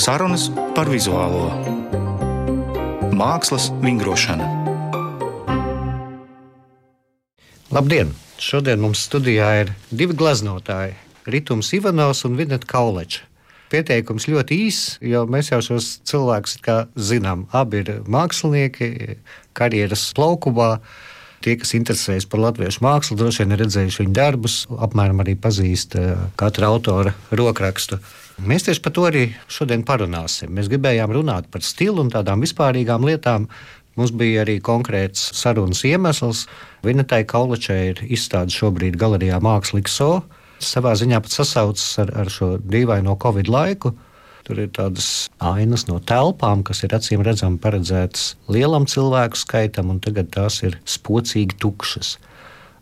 Sarunas par vizuālo mākslas vingrošanu. Labdien! Šodien mums studijā ir divi gleznotāji - Ritums Ivanovs un Vineta Kauleča. Pieteikums ļoti īss, jo mēs jau šos cilvēkus zinām. Abi ir mākslinieki, karjeras plaukumā. Tie, kas interesējas par latviešu mākslu, droši vien ir redzējuši viņu darbus, apmēram arī pazīst eh, katra autora rokrakstu. Mēs tieši par to arī šodien parunāsim. Mēs gribējām runāt par stilu un tādām vispārīgām lietām. Mums bija arī konkrēts sarunas iemesls. Vinetai Kaulačai ir izstāde šobrīd galerijā Mākslinieks So. Savā ziņā pat sasaucas ar, ar šo dīvaino Covid laiku. Tur ir tādas ainas no telpām, kas ir acīm redzami paredzētas lielam cilvēku skaitam, un tagad tās ir spocīgi tukšas.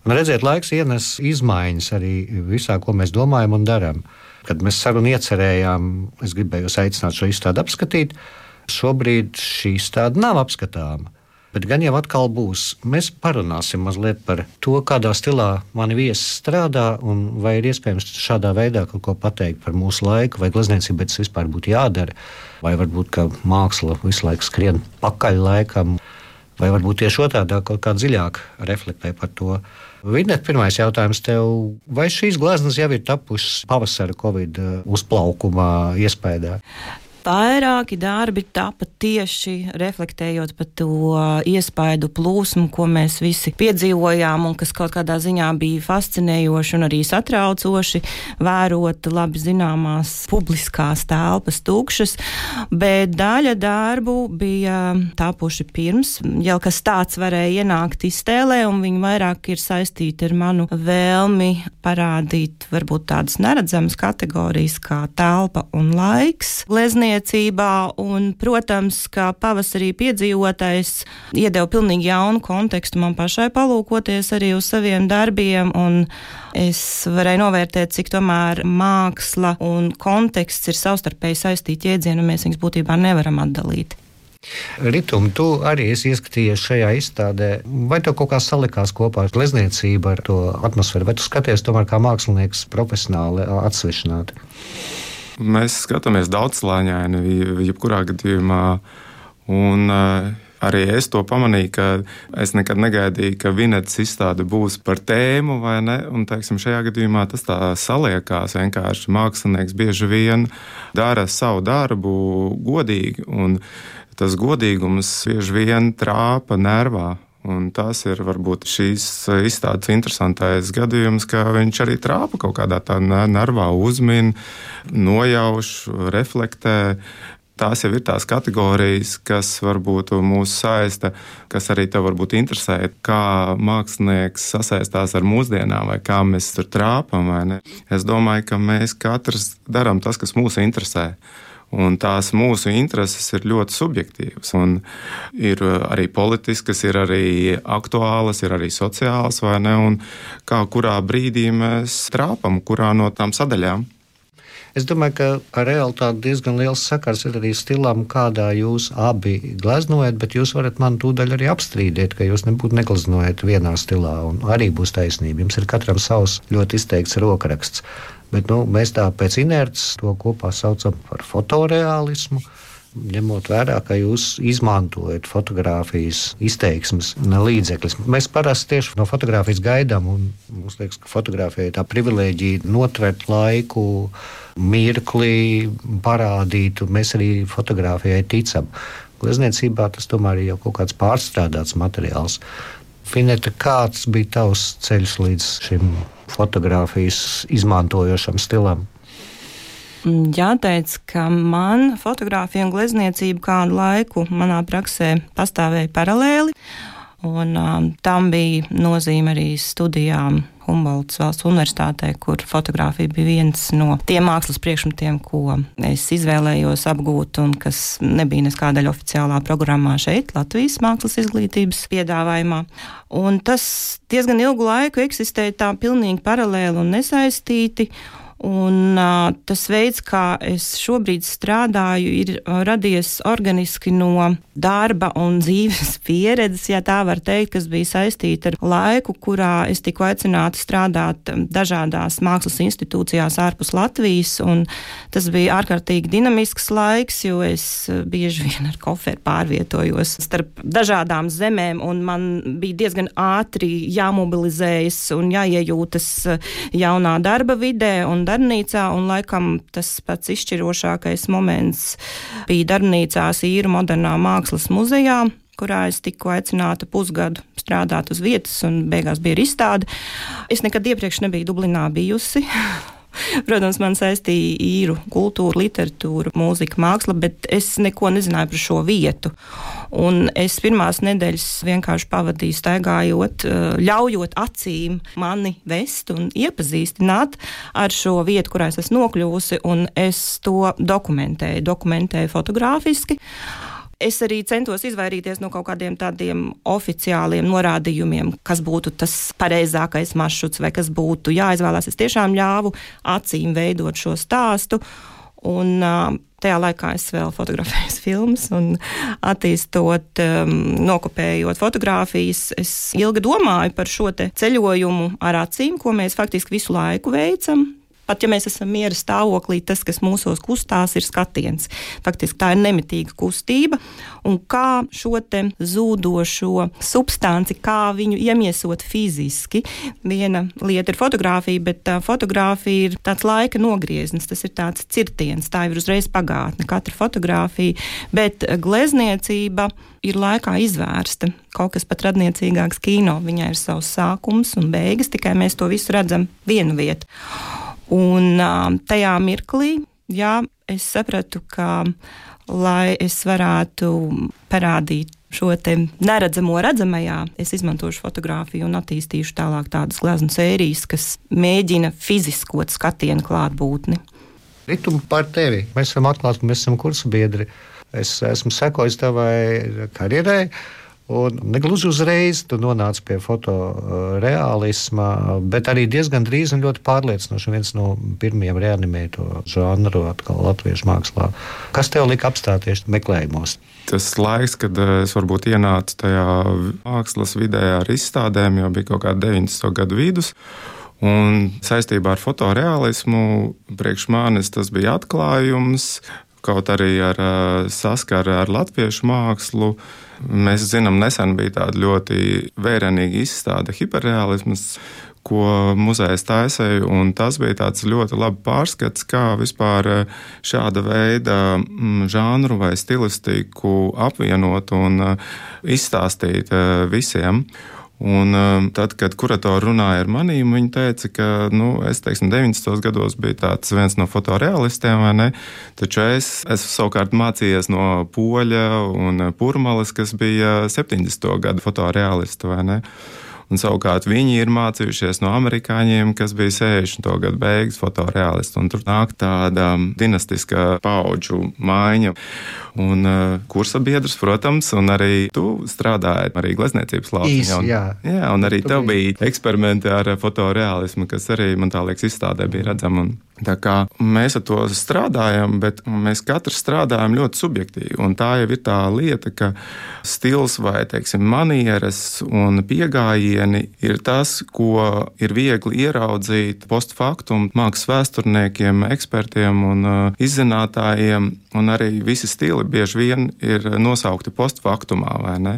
Un redziet, laiks ienes izmaiņas arī visā, ko mēs domājam un darām. Kad mēs sarunu iecerējām, es gribēju jūs aicināt šo izstādi apskatīt. Šobrīd šī izstāde nav apskatāma. Bet gan jau atkal būs. Mēs parunāsim mazliet par to, kādā stilā mani viesi strādā, un vai ir iespējams šādā veidā kaut ko pateikt par mūsu laiku, vai glezniecībai tas vispār būtu jādara, vai varbūt māksla visu laiku skrien pakaļ laikam, vai varbūt tieši otrādi kaut kā dziļāk reflektē par to. Vinet, pirmais jautājums tev, vai šīs gleznas jau ir tapušas pavasara Covid uzplaukumā iespējā? Vairāki darbi tapa tieši reflektējot par to iespaidu plūsmu, ko mēs visi piedzīvojām un kas kaut kādā ziņā bija fascinējoši un arī satraucoši vērot labi zināmās publiskās telpas tukšas, bet daļa darbu bija tapuši pirms, jau kas tāds varēja ienākt iztēlē, un viņi vairāk ir saistīti ar manu vēlmi parādīt varbūt tādas neredzamas kategorijas kā telpa un laiks. Glezniecība attiecībā, un, protams, ka pavasarī piedzīvotais iedeva pilnīgi jaunu kontekstu man pašai palūkoties arī uz saviem darbiem, un es varēju novērtēt, cik tomēr māksla un konteksts ir savstarpēji saistīti jēdzieni, un mēs viņus būtībā nevaram atdalīt. Ritum, tu arī esi ieskatījies šajā izstādē. Vai tev kaut kā salikās kopā ar glezniecību, ar to atmosfēru, vai tu skaties tomēr kā mākslinieks profesionāli atsvešināti? Mēs skatāmies daudzslāņaini, jebkurā gadījumā. Un, uh, arī es to pamanīju, ka es nekad negaidīju, ka Vinets izstāde būs par tēmu, vai ne? Un, teiksim, šajā gadījumā tas tā saliekās. Vienkārši mākslinieks bieži vien dara savu darbu godīgi, un tas godīgums bieži vien trāpa nervā. Un tas ir varbūt šīs izstādes interesantais gadījums, ka viņš arī trāpa kaut kādā tādā nervā, uzmina, nojauš, reflektē. Tās jau ir tās kategorijas, kas varbūt mūs saista, kas arī tev varbūt interesē, kā mākslinieks sasaistās ar mūsdienām, vai kā mēs tur trāpam. Es domāju, ka mēs katrs darām tas, kas mūs interesē. Un tās mūsu intereses ir ļoti subjektīvas. Ir arī politiskas, ir arī aktuālas, ir arī sociālas, vai ne? Un kā kurā brīdī mēs trāpam, kurā no tām sadaļām. Es domāju, ka ar realitāti diezgan liels sakars ir arī stilam, kādā jūs abi gleznojat, bet jūs varat man tūdaļ arī apstrīdēt, ka jūs nebūtu negleznojat vienā stilā. Arī būs taisnība. Jums ir katram savs ļoti izteikts rokraksts. Bet nu, mēs tā pēc inerces to kopā saucam par fotoreālismu. Ņemot vērā, ka jūs izmantojat fotografijas izteiksmes līdzekļus, mēs parasti tieši no fotografijas gaidām, un mums liekas, ka fotografija ir tā privilēģija notvert laiku, mirkli, parādīt, un mēs arī fotografijai ticam. Glezniecībā tas tomēr ir jau kaut kāds pārstrādāts materiāls. Fineta, kāds bija tavs ceļš līdz šim fotografijas izmantojošam stilam? Jāteic, ka man fotografija un glezniecība kādu laiku manā praksē pastāvēja paralēli. Un, um, tam bija nozīme arī studijām Humboldts valsts universitātē, kur fotografija bija viens no tiem mākslas priekšmetiem, ko es izvēlējos apgūt un kas nebija neskādaļa oficiālā programmā šeit, Latvijas mākslas izglītības piedāvājumā. Un tas diezgan ilgu laiku eksistēja tā pilnīgi paralēli un nesaistīti. Un, uh, tas veids, kā es šobrīd strādāju, ir radies organiski no darba un dzīves pieredzes, ja tā var teikt, kas bija saistīta ar laiku, kurā es tiku aicināta strādāt dažādās mākslas institūcijās ārpus Latvijas. Tas bija ārkārtīgi dinamisks laiks, jo es bieži vien ar koferu pārvietojos starp dažādām zemēm, un man bija diezgan ātri jāmobilizējas un jāiejūtas jaunā darba vidē. Un darbnīcā, un laikam tas pats izšķirošākais moments bija darbnīcā Īra modernā mākslas muzejā kurā es tiku aicināta pusgadu strādāt uz vietas, un beigās bija izstāde. Es nekad iepriekš nebiju Dublinā bijusi. Protams, man saistīja īru kultūru, literatūru, mūziku, mākslu, bet es neko nezināju par šo vietu. Un es pirmās nedēļas vienkārši pavadīju staigājot, eh, ļaujot acīm mani vest un iepazīstināt ar šo vietu, kurā es esmu nokļuvusi, un es to dokumentēju, dokumentēju fotogrāfiski. Es arī centos izvairīties no kaut kādiem tādiem oficiāliem norādījumiem, kas būtu tas pareizākais maršruts vai kas būtu jāizvēlās. Es tiešām ļāvu acīm veidot šo stāstu. Un, Tajā laikā es vēl fotografēju filmas, un attīstot, um, nokopējot fotogrāfijas, es ilgi domāju par šo ceļojumu ar acīm, ko mēs faktiski visu laiku veicam. Pat ja mēs esam miera stāvoklī, tas, kas mūsos kustās, ir skatiens. Faktiski tā ir nemitīga kustība. Un kā šo zūdošo substanci, kā viņu iemiesot fiziski. Viena lieta ir fotografija, bet fotografija ir tāds laika nogrieznis, tas ir tāds cirtiens, tā ir uzreiz pagātne, katra fotografija. Bet glezniecība ir laikā izvērsta. Kaut kas pat radniecīgāks kino. Viņai ir savs sākums un beigas, tikai mēs to visu redzam vienu vietu. Un tajā mirklī, jā, es sapratu, ka, lai es varētu parādīt šo neredzamo redzamajā, es izmantošu fotografiju un attīstīšu tālāk tādas glezno sērijas, kas mēģina fiziskot skatienu klātbūtni. Ritumu par tevi. Mēs esam atklāti, mēs esam kursu biedri. Es esmu sekojis tavai karjerai. Un negluži uzreiz tu nonāci pie fotoreālisma, bet arī diezgan drīz un ļoti pārliecinoši viens no pirmajiem reanimēto žanru atkal latviešu mākslā. Kas tev lika apstāties meklējumos? Tas laiks, kad eh, es varbūt ienācu tajā mākslas vidē ar izstādēm, jau bija kaut kāda 90. gadu vidus. Un saistībā ar fotoreālismu priekš manis tas bija atklājums, kaut arī ar saskaru ar latviešu mākslu. Mēs zinām, nesen bija tāda ļoti vērienīga izstāde hiperrealisms, ko muzejs taisīja. Tas bija tāds ļoti labs pārskats, kā vispār šāda veida mm, žanru vai stilistiku apvienot un izstāstīt visiem. Un, um, tad, kad kuratori runāja ar maniem, viņi teica, ka nu, es teiksim, 90. gados biju viens no fotorealistiem, vai ne? Taču es esmu savukārt mācījies no poļa un purmalas, kas bija 70. gadu fotorealisti, vai ne? Un savukārt viņi ir mācījušies no amerikāņiem, kas bija 60. gada beigas fotoreālisti. Tur nāk tāda dinastiska paudžu maiņa. Un uh, kursa biedrs, protams, un arī tu strādāji arī glezniecības lauciņā. Jā. jā, un arī tu tev bija eksperimenti ar fotoreālismu, kas arī, man tā liekas, izstādē bija redzama. Tā kā mēs ar to strādājam, bet mēs katrs strādājam ļoti subjektīvi. Tā jau ir tā lieta, ka stils vai teiksim, manieres un pieejami ir tas, ko ir viegli ieraudzīt postfaktum mākslas vēsturniekiem, ekspertiem un uh, izzinātājiem. Un arī visi stili bieži vien ir nosaukti postfaktumā, vai ne?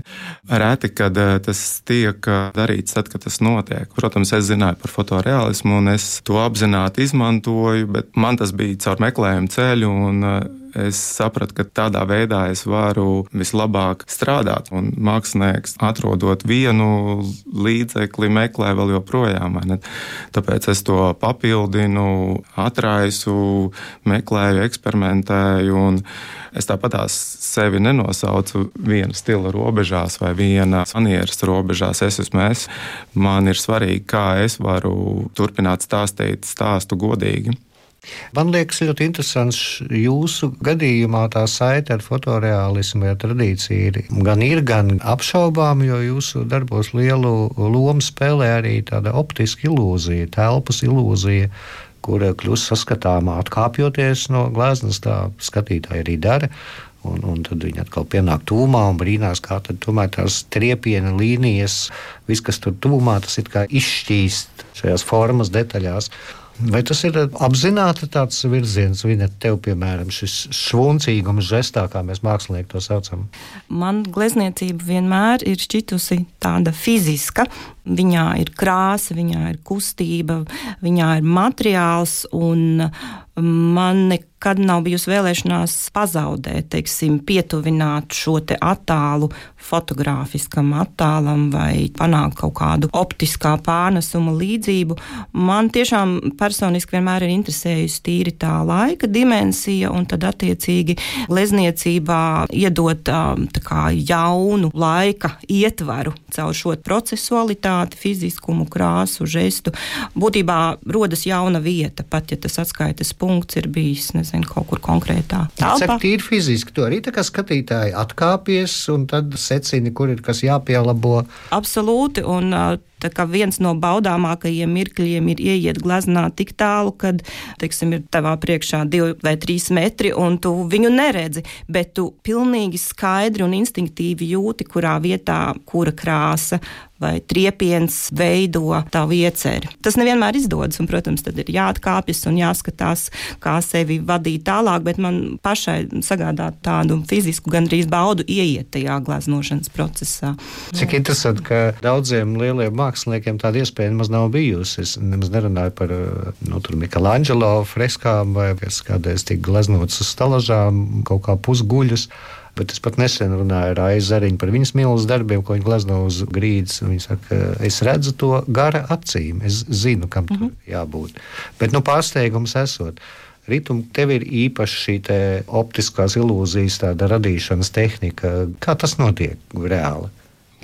Reti, kad uh, tas tiek uh, darīts tad, kad tas notiek. Protams, es zināju par fotoreālismu un es to apzināti izmantoju sekoju, bet man tas bija caur meklējumu ceļu. Un, eh, Es sapratu, ka tādā veidā es varu vislabāk strādāt. Un mākslinieks, atrodot vienu līdzekli, meklē vēl joprojām. Tāpēc es to papildinu, atraisu, meklēju, eksperimentēju. Es tāpat sevi nenosaucu viena stila robežās vai viena manieres robežās. Es esmu es. Man ir svarīgi, kā es varu turpināt stāstīt stāstu godīgi. Man liekas, ļoti interesants jūsu gadījumā tā saite ar fotoreālismu ja tradīciju ir gan ir, gan apšaubām, jo jūsu darbos lielu lomu spēlē arī tāda optiska ilūzija, telpas ilūzija. kur kļūst saskatāmā atkāpjoties no gleznas. Tā skatītāji arī dara. Un, un tad viņi atkal pienāk tūmā un brīnās, kā tās triepiena līnijas, viss, kas tur tūmā, tas ir izšķīst šajās formas detaļās. Vai tas ir apzināti tāds virziens, viņa tev, piemēram, šis švuncīgums žestā, kā mēs mākslinieki to saucam? Man glezniecība vienmēr ir šķitusi tāda fiziska. Viņā ir krāsa, viņā ir kustība, viņā ir materiāls, un man nekad nav bijusi vēlēšanās pazaudēt, teiksim, pietuvināt šo te attēlu fotogrāfiskam attēlam vai panākt kaut kādu optiskā pārnesuma līdzību. Man tiešām personiski vienmēr ir interesējusi tīri tā laika dimensija, un tad attiecīgi glezniecībā iedot kā, jaunu laika ietvaru caur šo procesualitāti kvalitāti, fiziskumu, krāsu, žestu. Būtībā rodas jauna vieta, pat ja tas atskaites punkts ir bijis nezinu, kaut kur konkrētā. Tas ir fiziski. To arī tā kā skatītāji atkāpies un tad secini, kur ir kas jāpielabo. Absolūti. Un, viens no baudāmākajiem mirkļiem ir ieiet gleznā tik tālu, kad teiksim, ir tavā priekšā divi vai trīs metri, un tu viņu neredzi. Bet tu pilnīgi skaidri un instinktīvi jūti, kurā vietā kura krāsa vai triepiens veido tavu ieceri. Tas nevienmēr izdodas, un, protams, tad ir jāatkāpjas un jāskatās, kā sevi vadīt tālāk, bet man pašai sagādā tādu fizisku gandrīz baudu ieiet tajā glaznošanas procesā. Cik interesanti, ka daudziem lieliem māksliniekiem māksliniekiem tāda iespēja nemaz nav bijusi. Es nemaz nerunāju par nu, Michelangelo freskām vai kādreiz tika gleznotas uz stalažām, kaut kā pusguļus. Bet es pat nesen runāju ar Aizu Zariņu par viņas mīlestības darbiem, ko viņa glezno uz grīdas. Viņa saka, es redzu to gara acīm, es zinu, kam mm -hmm. tur mhm. jābūt. Bet nu, pārsteigums esot. Ritmu tev ir īpaši šī optiskās ilūzijas radīšanas tehnika. Kā tas notiek reāli?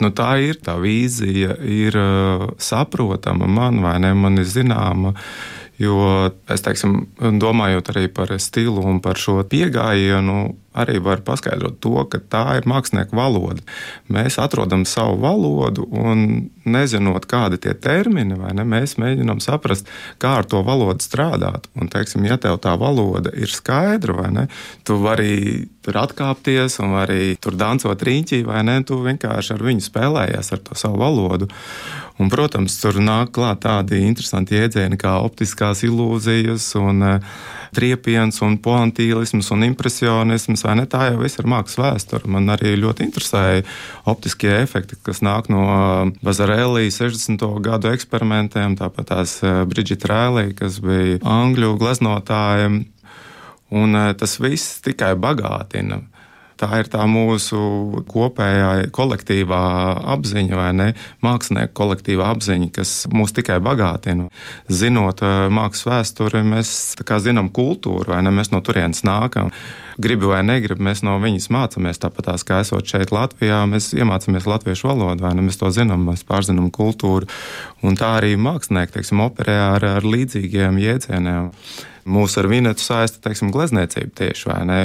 Nu, tā ir tā vīzija, ir uh, saprotama man vai ne, man ir zināma. Jo es teiksim, domājot arī par stilu un par šo pieejamību, arī var paskaidrot to, ka tā ir mākslinieka valoda. Mēs atrodam savu valodu un nezinot, kādi ir termini, ne, mēs mēģinām saprast, kā ar to valodu strādāt. Un, teiksim, ja tev tā valoda ir skaidra, vai ne, tu vari tur atkāpties un arī tur dancot rīņķī, vai ne, tu vienkārši ar viņu spēlējies ar to savu valodu. Un, protams, tur nāk klāt tādi interesanti jēdzieni kā optiskās ilūzijas un uh, triepiens un poantīlisms un impresionisms? Tā jau viss ir mākslas vēsture. Man arī ļoti interesēja optiskie efekti, kas nāk no Vazarelī 60. gadu eksperimentiem, tāpat tās eh, Bridžita Rēlī, kas bija angļu gleznotājiem. Un eh, tas viss tikai bagātina Tā ir tā mūsu kopējā kolektīvā apziņa, vai ne? Mākslinieku kolektīvā apziņa, kas mūs tikai bagātina. Zinot eh, mākslas vēsturi, mēs zinām kultūru, vai ne? Mēs no turienes nākam. Gribu vai negribu, mēs no viņas mācāmies. Tāpat kā esot šeit Latvijā, mēs iemācāmies latviešu valodu, vai ne? Mēs to zinām, mēs pārzinām kultūru. Un tā arī mākslinieki, teiksim, operē ar, ar līdzīgiem jēdzieniem. Mūsu ar vinetu saista, teiksim, glezniecība tieši vai ne?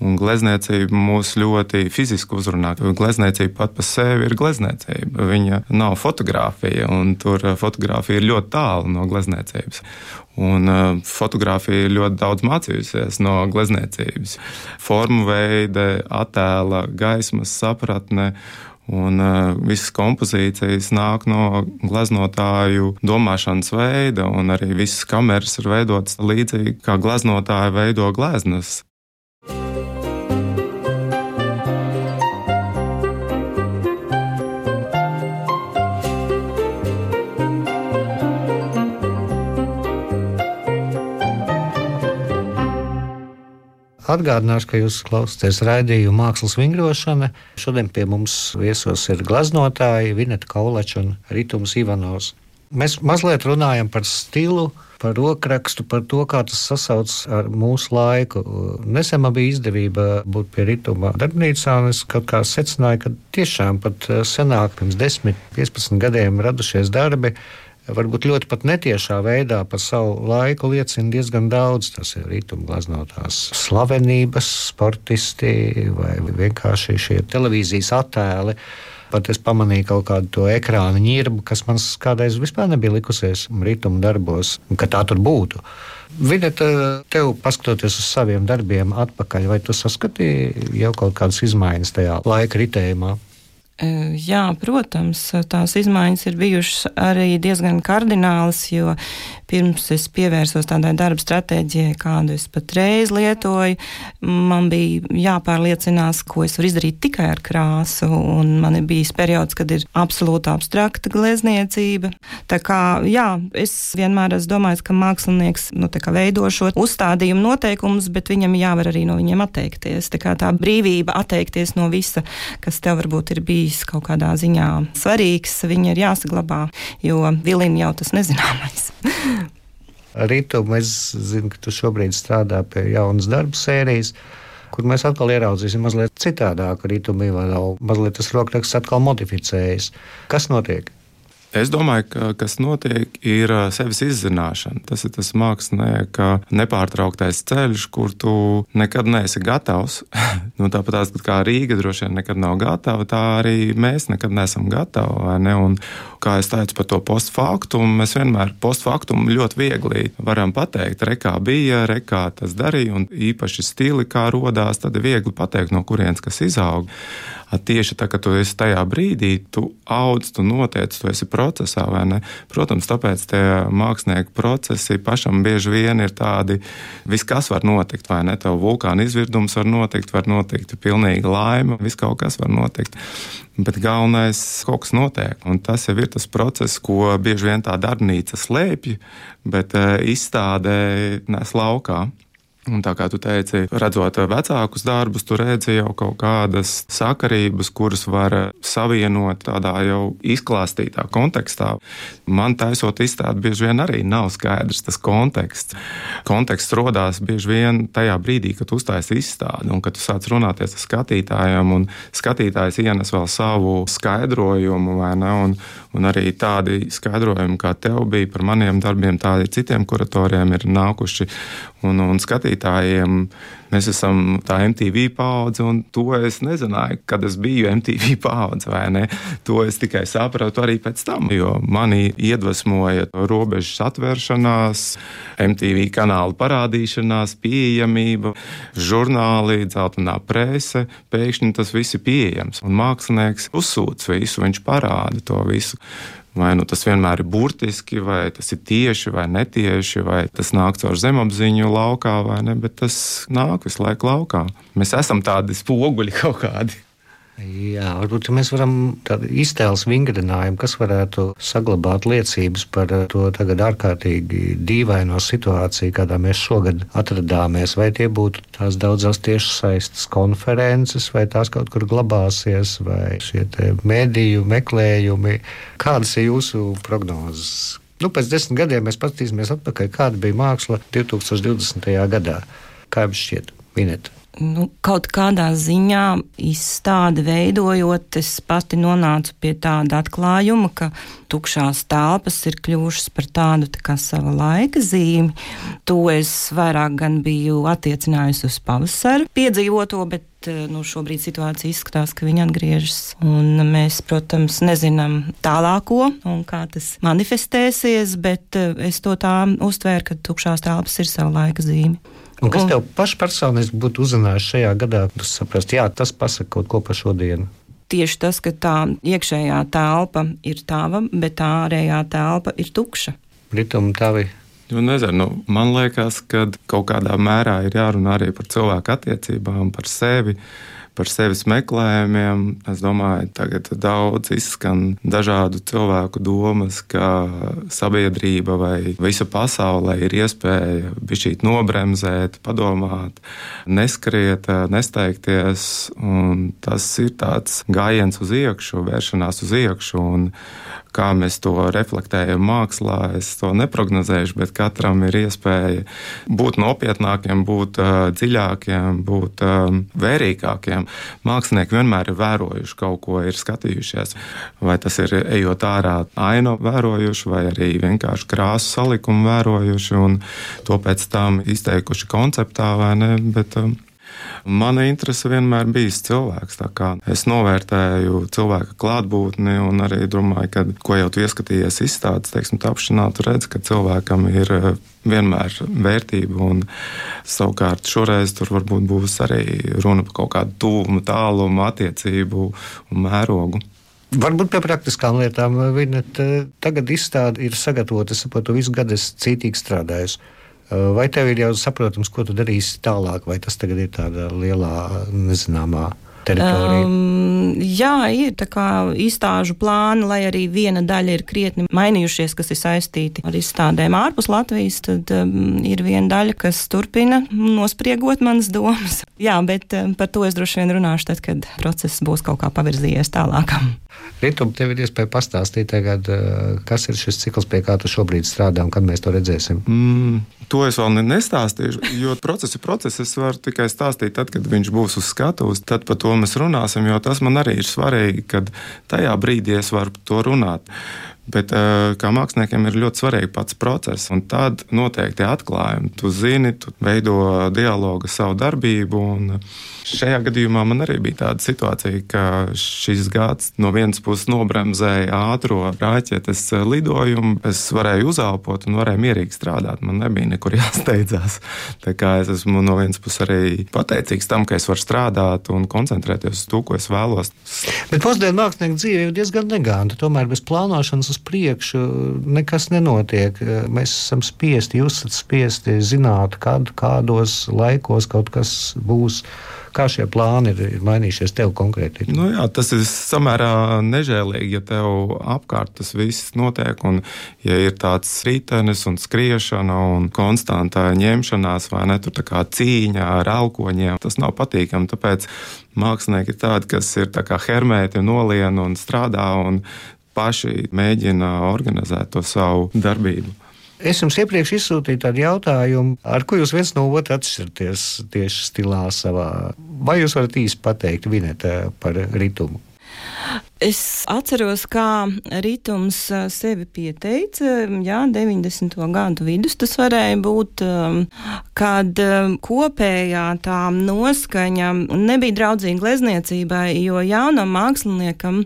Un glezniecība mūs ļoti fiziski uzrunā. Glezniecība pat par sevi ir glezniecība. Viņa nav fotografija, un tur fotografija ir ļoti tālu no glezniecības. Un uh, fotografija ir ļoti daudz mācījusies no glezniecības. Formu veida, attēla, gaismas sapratne Un uh, visas kompozīcijas nāk no gleznotāju domāšanas veida, un arī visas kameras ir veidotas līdzīgi kā gleznotāji veido gleznas. Atgādināšu, ka jūs klausāties raidījumu mākslas vingrošana. Šodien pie mums viesos ir gleznotāji Vineta Kauleča un Ritums Ivanovs. Mēs mazliet runājam par stilu, par rokrakstu, par to, kā tas sasaucas ar mūsu laiku. Nesen man bija izdevība būt pie rituma darbnīcā, un es kaut kā secināju, ka tiešām pat senāk, pirms 10, 15 gadiem radušies darbi, varbūt ļoti pat netiešā veidā par savu laiku liecina diezgan daudz. Tas ir rītumglaznotās slavenības, sportisti vai vienkārši šie televīzijas attēli. Pat es pamanīju kaut kādu to ekrāna ņirbu, kas man kādreiz vispār nebija likusies ritmu darbos, ka tā tur būtu. Vineta, tev paskatoties uz saviem darbiem atpakaļ, vai tu saskatīji jau kaut kādas izmaiņas tajā laika ritējumā? Jā, protams, tās izmaiņas ir bijušas arī diezgan kardinālas, jo pirms es pievērsos tādai darba stratēģijai, kādu es patreiz lietoju, man bija jāpārliecinās, ko es varu izdarīt tikai ar krāsu. Man ir bijis periods, kad ir absolūti abstrakta glezniecība. Tā kā jā, es vienmēr esmu domājis, ka mākslinieks nu, veido šo uzstādījumu noteikumus, bet viņam jāvar arī no viņiem atteikties. Tā, tā brīvība atteikties no visa, kas tev varbūt ir bijis kaut kādā ziņā svarīgs, viņa ir jāsaglabā, jo vilina jau tas nezināmais. Rītu, es zinu, ka tu šobrīd strādā pie jaunas darba sērijas, kur mēs atkal ieraudzīsim mazliet citādāku rītumu, vai mazliet tas rokraksts atkal modificējas. Kas notiek? Es domāju, ka kas notiek, ir sevis izzināšana. Tas ir tas mākslinieka nepārtrauktais ceļš, kur tu nekad neesi gatavs. nu, tāpat kā Rīga droši vien nekad nav gatava, tā arī mēs nekad neesam gatavi. Ne? Un, kā es teicu par to postfaktumu, mēs vienmēr postfaktumu ļoti viegli varam pateikt, re kā bija, re kā tas darīja, un īpaši stili, kā rodās, tad ir viegli pateikt, no kurienes kas izaug tieši tā, ka tu esi tajā brīdī, tu audz, tu notiec, tu esi procesā, vai ne? Protams, tāpēc tie mākslinieku procesi pašam bieži vien ir tādi, viss kas var notikt, vai ne? Tev vulkāna izvirdums var notikt, var notikt pilnīga laime, viss kaut kas var notikt. Bet galvenais kaut kas notiek, un tas jau ir tas process, ko bieži vien tā darbnīca slēpj, bet eh, izstādē nes laukā. Un tā kā tu teici, redzot vecākus darbus, tu redzi jau kaut kādas sakarības, kuras var savienot tādā jau izklāstītā kontekstā. Man taisot izstādi, bieži vien arī nav skaidrs tas konteksts. Konteksts radās bieži vien tajā brīdī, kad uztaisīji izstādi un kad tu sāc runāties ar skatītājiem, un skatītājs ienes vēl savu skaidrojumu, ne, un, un arī tādi skaidrojumi, kā tev bija par maniem darbiem, tādi citiem kuratoriem ir nākuši un, un skatītājiem. Mēs esam tā MTV paudze, un to es nezināju, kad es biju MTV paudze, vai ne? To es tikai sapratu arī pēc tam, jo mani iedvesmoja robežas atvēršanās, MTV kanāla parādīšanās, pieejamība, žurnāli, dzeltenā prese. Pēkšņi tas viss ir pieejams, un mākslinieks uzsūc visu, viņš parāda to visu. Vai nu tas vienmēr ir burtiski, vai tas ir tieši vai netieši, vai tas nāk caur zemapziņu laukā, vai ne, bet tas nāk visu laiku laukā. Mēs esam tādi spoguļi kaut kādi. Jā, varbūt mēs varam tādu iztēles vingrinājumu, kas varētu saglabāt liecības par to tagad ārkārtīgi dīvaino situāciju, kādā mēs šogad atradāmies. Vai tie būtu tās daudzās tiešsaistes konferences, vai tās kaut kur glabāsies, vai šie mediju meklējumi. Kādas ir jūsu prognozes? Nu, pēc desmit gadiem mēs paskatīsimies atpakaļ, kāda bija māksla 2020. gadā. Kā jums šķiet, Vineta? Nu, kaut kādā ziņā izstādi veidojot, es pati nonācu pie tāda atklājuma, ka tukšās telpas ir kļuvušas par tādu tā kā sava laika zīmi. To es vairāk gan biju attiecinājusi uz pavasaru piedzīvoto, bet eh, nu, šobrīd situācija izskatās, ka viņi atgriežas. Un mēs, protams, nezinām tālāko un kā tas manifestēsies, bet eh, es to tā uztvēru, ka tukšās telpas ir sava laika zīme. Un kas tev pašpersoniski būtu uzrunājis šajā gadā? Tu saprast, jā, tas pasaka kaut ko par šodienu. Tieši tas, ka tā iekšējā telpa ir tava, bet tā ārējā telpa ir tukša. Rituma tavi Nu, nezinu, nu, man liekas, ka kaut kādā mērā ir jārunā arī par cilvēku attiecībām, par sevi par sevis meklējumiem. Es domāju, tagad daudz izskan dažādu cilvēku domas, ka sabiedrība vai visa pasaule ir iespēja bišķīt nobremzēt, padomāt, neskriet, nesteigties. Tas ir tāds gājiens uz iekšu, vēršanās uz iekšu. Kā mēs to reflektējam mākslā, es to neprognozēšu, bet katram ir iespēja būt nopietnākiem, būt uh, dziļākiem, būt uh, vērīgākiem. Mākslinieki vienmēr ir vērojuši kaut ko, ir skatījušies, vai tas ir ejot ārā aino vērojuši, vai arī vienkārši krāsu salikumu vērojuši un to pēc tam izteikuši konceptā vai ne. Bet, uh, Mana interese vienmēr bijis cilvēks. Es novērtēju cilvēka klātbūtni un arī domāju, ka, ko jau tu ieskatījies izstādes, teiksim, tapšanā, tu redz, ka cilvēkam ir eh, vienmēr vērtība. Un, savukārt šoreiz tur varbūt būs arī runa par kaut kādu tuvumu, tālumu, attiecību un mērogu. Varbūt pie praktiskām lietām. Vinet, tagad izstāde ir sagatavota, es saprotu, visu gadu es cītīgi strādāju. Vai tev ir jau saprotams, ko tu darīsi tālāk, vai tas tagad ir tādā lielā nezināmā teritorija? Um, jā, ir tā kā izstāžu plāni, lai arī viena daļa ir krietni mainījušies, kas ir saistīti ar izstādēm ārpus Latvijas, tad um, ir viena daļa, kas turpina nospriegot manas domas. Jā, bet um, par to es droši vien runāšu tad, kad process būs kaut kā pavirzījies tālākam. Rītum, tev ir iespēja pastāstīt, tagad, kas ir šis cikls, pie kā tu šobrīd strādā un kad mēs to redzēsim. Mm, to es vēl nestāstīšu, jo process ir process. Es varu tikai stāstīt, tad, kad viņš būs uz skatuves, tad par to mēs runāsim, jo tas man arī ir svarīgi, kad tajā brīdī es varu to runāt. Bet kā māksliniekiem ir ļoti svarīgi pats process, un tad noteikti atklājumi. Tu zini, tu veido dialogu savu darbību. Šajā gadījumā man arī bija tāda situācija, ka šis gads no vienas puses nobremzēja ātrā raķetes lidojumu. Es varēju uzelpot un varēju mierīgi strādāt. Man nebija nekur jāsteidzās. Tā kā es esmu no vienas puses arī pateicīgs tam, ka es varu strādāt un koncentrēties uz to, ko es vēlos. Bet mūsdienu mākslinieku dzīve ir diezgan neganta. Tomēr bez plānošanas uz priekšu nekas nenotiek. Mēs esam spiesti, jūs esat spiesti zināt, kad, kādos laikos kaut kas būs. Kā šie plāni ir, ir mainījušies tev konkrēti? Nu jā, tas ir samērā nežēlīgi, ja tev apkārt tas viss notiek. Un, ja ir tāds ritenis un skriešana un konstantā ņemšanās, vai ne tur kā cīņa ar elkoņiem, tas nav patīkami. Tāpēc mākslinieki ir tādi, kas ir tā hermēti, nolien un strādā un paši mēģina organizēt to savu darbību. Es jums iepriekš izsūtīju tādu jautājumu, ar ko jūs viens no otra atšķirties tieši stilā savā. Vai jūs varat īsi pateikt, Vineta, par ritumu? Es atceros, kā ritms sevi pieteica. Jā, 90. gadu vidus tas varēja būt, kad kopējā tā noskaņa nebija draudzīga glezniecībai, jo jaunam māksliniekam,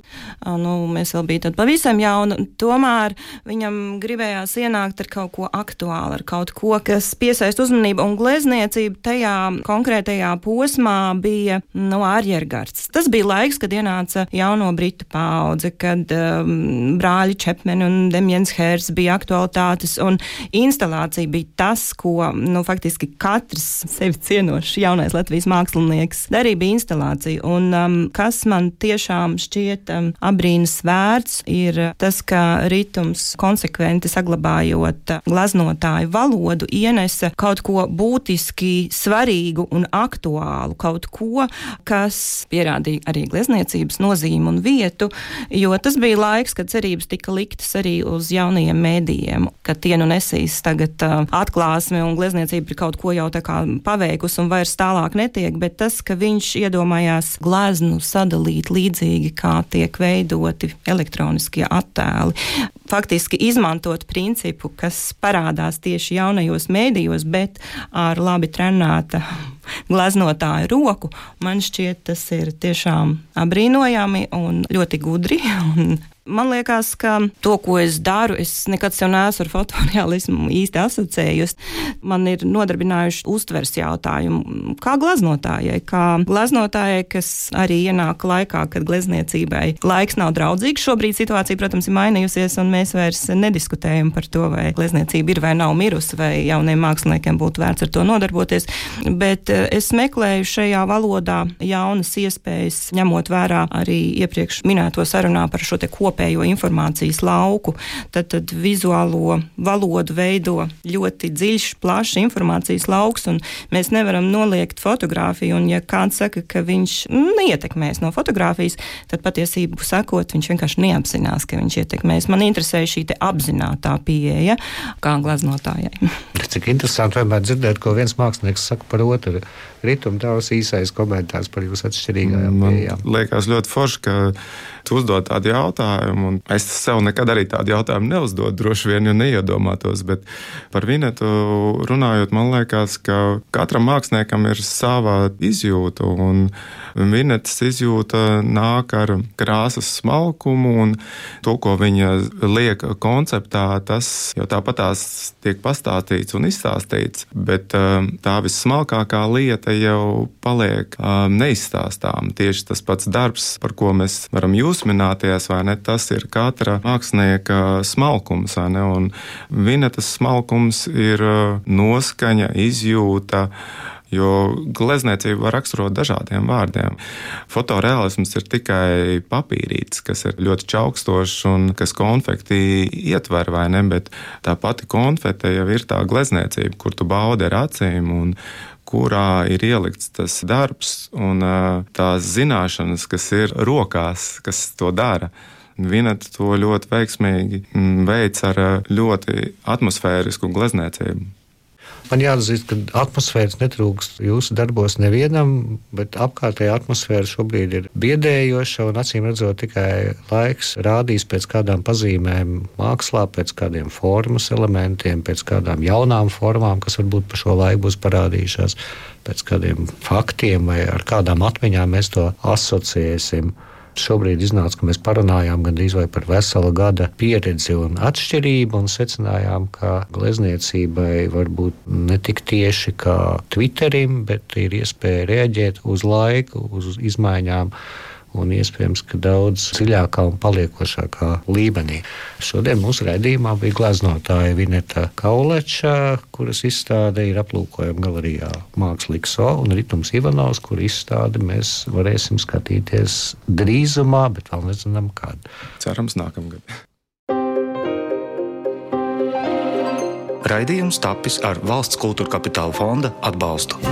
nu, mēs vēl bijām tad pavisam jauni, tomēr viņam gribējās ienākt ar kaut ko aktuālu, ar kaut ko, kas piesaist uzmanību, un glezniecība tajā konkrētajā posmā bija, nu, ārjergards. Tas bija laiks, kad ienāca jauno britu paudze, kad um, brāļi Čepmeni un Demjens Hērs bija aktualitātes, un instalācija bija tas, ko nu, faktiski katrs sevi cienošs jaunais Latvijas mākslinieks darīja, bija instalācija. Un um, kas man tiešām šķiet um, abrīnas vērts, ir tas, ka ritms konsekventi saglabājot glaznotāju valodu, ienesa kaut ko būtiski svarīgu un aktuālu, kaut ko, kas pierādīja arī glezniecības nozīmi un vietu lietu, jo tas bija laiks, kad cerības tika liktas arī uz jaunajiem mēdījiem, ka tie nu nesīs tagad uh, atklāsmi un glezniecība ir kaut ko jau tā kā paveikusi un vairs tālāk netiek, bet tas, ka viņš iedomājās gleznu sadalīt līdzīgi, kā tiek veidoti elektroniskie attēli. Faktiski izmantot principu, kas parādās tieši jaunajos mēdījos, bet ar labi trenēta gleznotāju roku. Man šķiet, tas ir tiešām apbrīnojami un ļoti gudri. Un Man liekas, ka to, ko es daru, es nekad sev neesmu ar fotoreālismu īsti asociējusi. Man ir nodarbinājuši uztvers jautājumu, kā glaznotājai, kā glaznotājai, kas arī ienāk laikā, kad glezniecībai laiks nav draudzīgs. Šobrīd situācija, protams, ir mainījusies, un mēs vairs nediskutējam par to, vai glezniecība ir vai nav mirusi, vai jauniem māksliniekiem būtu vērts ar to nodarboties. Bet eh, es meklēju šajā valodā jaunas iespējas, ņemot vērā arī iepriekš minēto sarunā par šo te kopu kopējo informācijas lauku, tad, tad vizuālo valodu veido ļoti dziļš, plašs informācijas lauks, un mēs nevaram noliegt fotografiju. Un, ja kāds saka, ka viņš neietekmēs no fotografijas, tad patiesību sakot, viņš vienkārši neapzinās, ka viņš ietekmēs. Man interesē šī apzināta pieeja kā glaznotājai. Cik interesanti vienmēr dzirdēt, ko viens mākslinieks saka par otru. Rituma tavs īsais komentārs par jūsu atšķirīgajām pieejām. Man liekas ļoti forši, ka tu uzdod tādu jautājumu, un es sev nekad arī tādu jautājumu neuzdodu, droši vien, jo neiedomātos. Bet par Vinetu runājot, man liekas, ka katram māksliniekam ir sava izjūta, un Vinetas izjūta nāk ar krāsas smalkumu un to, ko viņa liek konceptā, tas jau tāpatās tiek pastāstīts un izstāstīts, bet um, tā vissmalkākā lieta jau paliek um, neizstāstām. Tieši tas pats darbs, par ko mēs varam jūsmināties, vai ne, tas ir katra mākslinieka smalkums, vai ne, un vinetas smalkums ir uh, noskaņa, izjūta, Jo glezniecību var raksturot dažādiem vārdiem. Fotoreālisms ir tikai papīrītis, kas ir ļoti čaukstošs un kas konfekti ietver, vai ne? Bet tā pati konfete jau ir tā glezniecība, kur tu baudi ar acīm. Un, kurā ir ielikts tas darbs un tās zināšanas, kas ir rokās, kas to dara. Vineta to ļoti veiksmīgi mm, veids ar ļoti atmosfērisku glezniecību. Man jāatzīst, ka atmosfēras netrūkst jūsu darbos nevienam, bet apkārtējā atmosfēra šobrīd ir biedējoša un acīm redzot tikai laiks rādīs pēc kādām pazīmēm mākslā, pēc kādiem formas elementiem, pēc kādām jaunām formām, kas varbūt pa šo laiku būs parādījušās, pēc kādiem faktiem vai ar kādām atmiņām mēs to asociēsim. Šobrīd iznāca, ka mēs parunājām gandrīz vai par vesela gada pieredzi un atšķirību, un secinājām, ka glezniecībai var būt ne tik tieši kā Twitterim, bet ir iespēja reaģēt uz laiku, uz izmaiņām un iespējams, ka daudz dziļākā un paliekošākā līmenī. Šodien mūsu raidījumā bija gleznotāja Vineta Kauleča, kuras izstāde ir aplūkojama galerijā Mākslīgs So un Ritums Ivanovs, kur izstādi mēs varēsim skatīties drīzumā, bet vēl nezinām, kad. Cerams, nākamgad. Raidījums tapis ar valsts kultūra kapitāla fonda atbalstu.